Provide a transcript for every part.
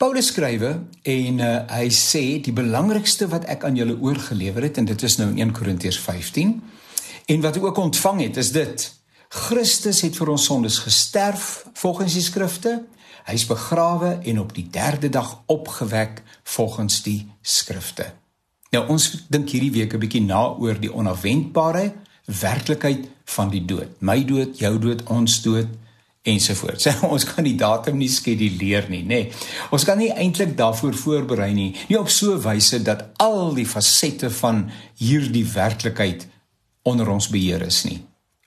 Paulus skrywe en uh, hy sê die belangrikste wat ek aan julle oorgelewer het en dit is nou in 1 Korintiërs 15 en wat ek ook ontvang het is dit. Christus het vir ons sondes gesterf volgens die skrifte. Hy's begrawe en op die 3de dag opgewek volgens die skrifte. Nou ons dink hierdie week 'n bietjie na oor die onafwendbare werklikheid van die dood. My dood jou dood ons dood ensovoorts. Ons kan die datum nie skeduleer nie, nê. Nee. Ons kan nie eintlik daarvoor voorberei nie, nie op so 'n wyse dat al die fasette van hierdie werklikheid onder ons beheer is nie.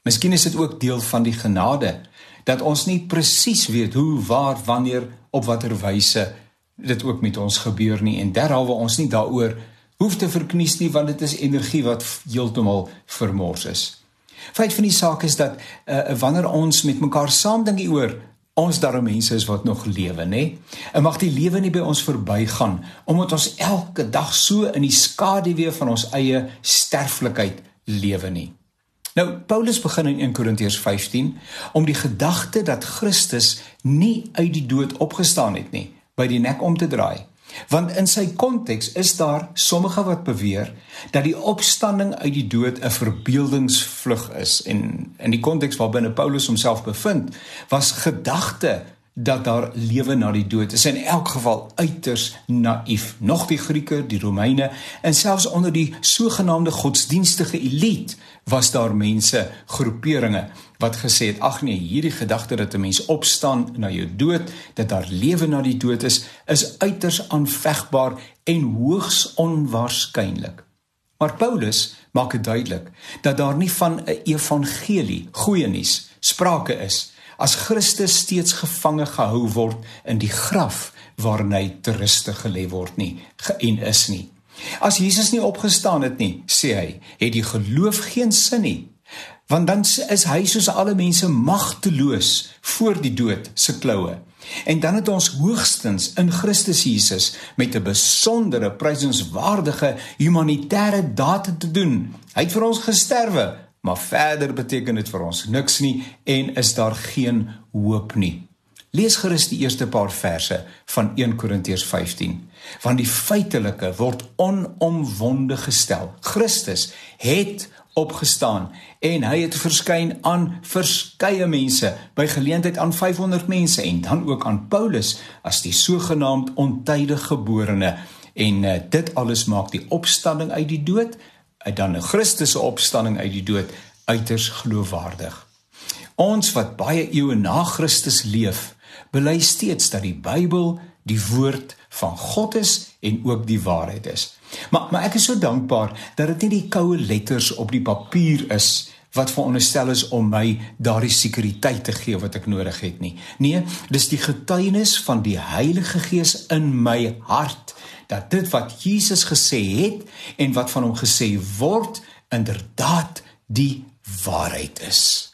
Miskien is dit ook deel van die genade dat ons nie presies weet hoe, waar, wanneer, op watter wyse dit ook met ons gebeur nie en derhalwe ons nie daaroor hoef te verknies nie want dit is energie wat heeltemal vermors is. Feit van die saak is dat uh, wanneer ons met mekaar saam dink hieroor ons daarom mense is wat nog lewe nê en mag die lewe nie by ons verbygaan omdat ons elke dag so in die skaduwee van ons eie sterflikheid lewe nie. Nou Paulus begin in 1 Korintiërs 15 om die gedagte dat Christus nie uit die dood opgestaan het nie by die nek om te draai. Want in sy konteks is daar sommige wat beweer dat die opstanding uit die dood 'n verbeeldingsvlug is. En in die konteks waarbinne Paulus homself bevind was gedagte dat daar lewe na die dood is. In elk geval uiters naïef. Nog die Grieke die Romeine en selfs onder die sogenaamde godsdienstige elite was daar mense groeperinge wat gesê het ag nee hierdie gedagte dat 'n mens opstaan na jou dood dat daar lewe na die dood is is uiters aanvegbaar en hoogs onwaarskynlik. Maar Paulus maak dit duidelik dat daar nie van 'n evangelie goeie nuus sprake is as Christus steeds gevange gehou word in die graf waarin hy te ruste gelê word nie en is nie As Jesus nie opgestaan het nie, sê hy, het die geloof geen sin nie. Want dan is hy soos alle mense magteloos voor die dood se kloue. En dan het ons hoogstens in Christus Jesus met 'n besondere prysenswaardige humanitêre daad te doen. Hy het vir ons gesterwe, maar verder beteken dit vir ons niks nie en is daar geen hoop nie. Lees gerus die eerste paar verse van 1 Korintiërs 15. Want die feitelike word onomwonde gestel. Christus het opgestaan en hy het verskyn aan verskeie mense by geleentheid aan 500 mense en dan ook aan Paulus as die sogenaamd ontydige geborene en uh, dit alles maak die opstanding uit die dood uit dan 'n Christus se opstanding uit die dood uiters geloofwaardig. Ons wat baie eeue na Christus leef, bely steeds dat die Bybel die woord van God is en ook die waarheid is. Maar maar ek is so dankbaar dat dit nie die koue letters op die papier is wat veronderstel is om my daardie sekuriteit te gee wat ek nodig het nie. Nee, dis die getuienis van die Heilige Gees in my hart dat dit wat Jesus gesê het en wat van hom gesê word inderdaad die waarheid is.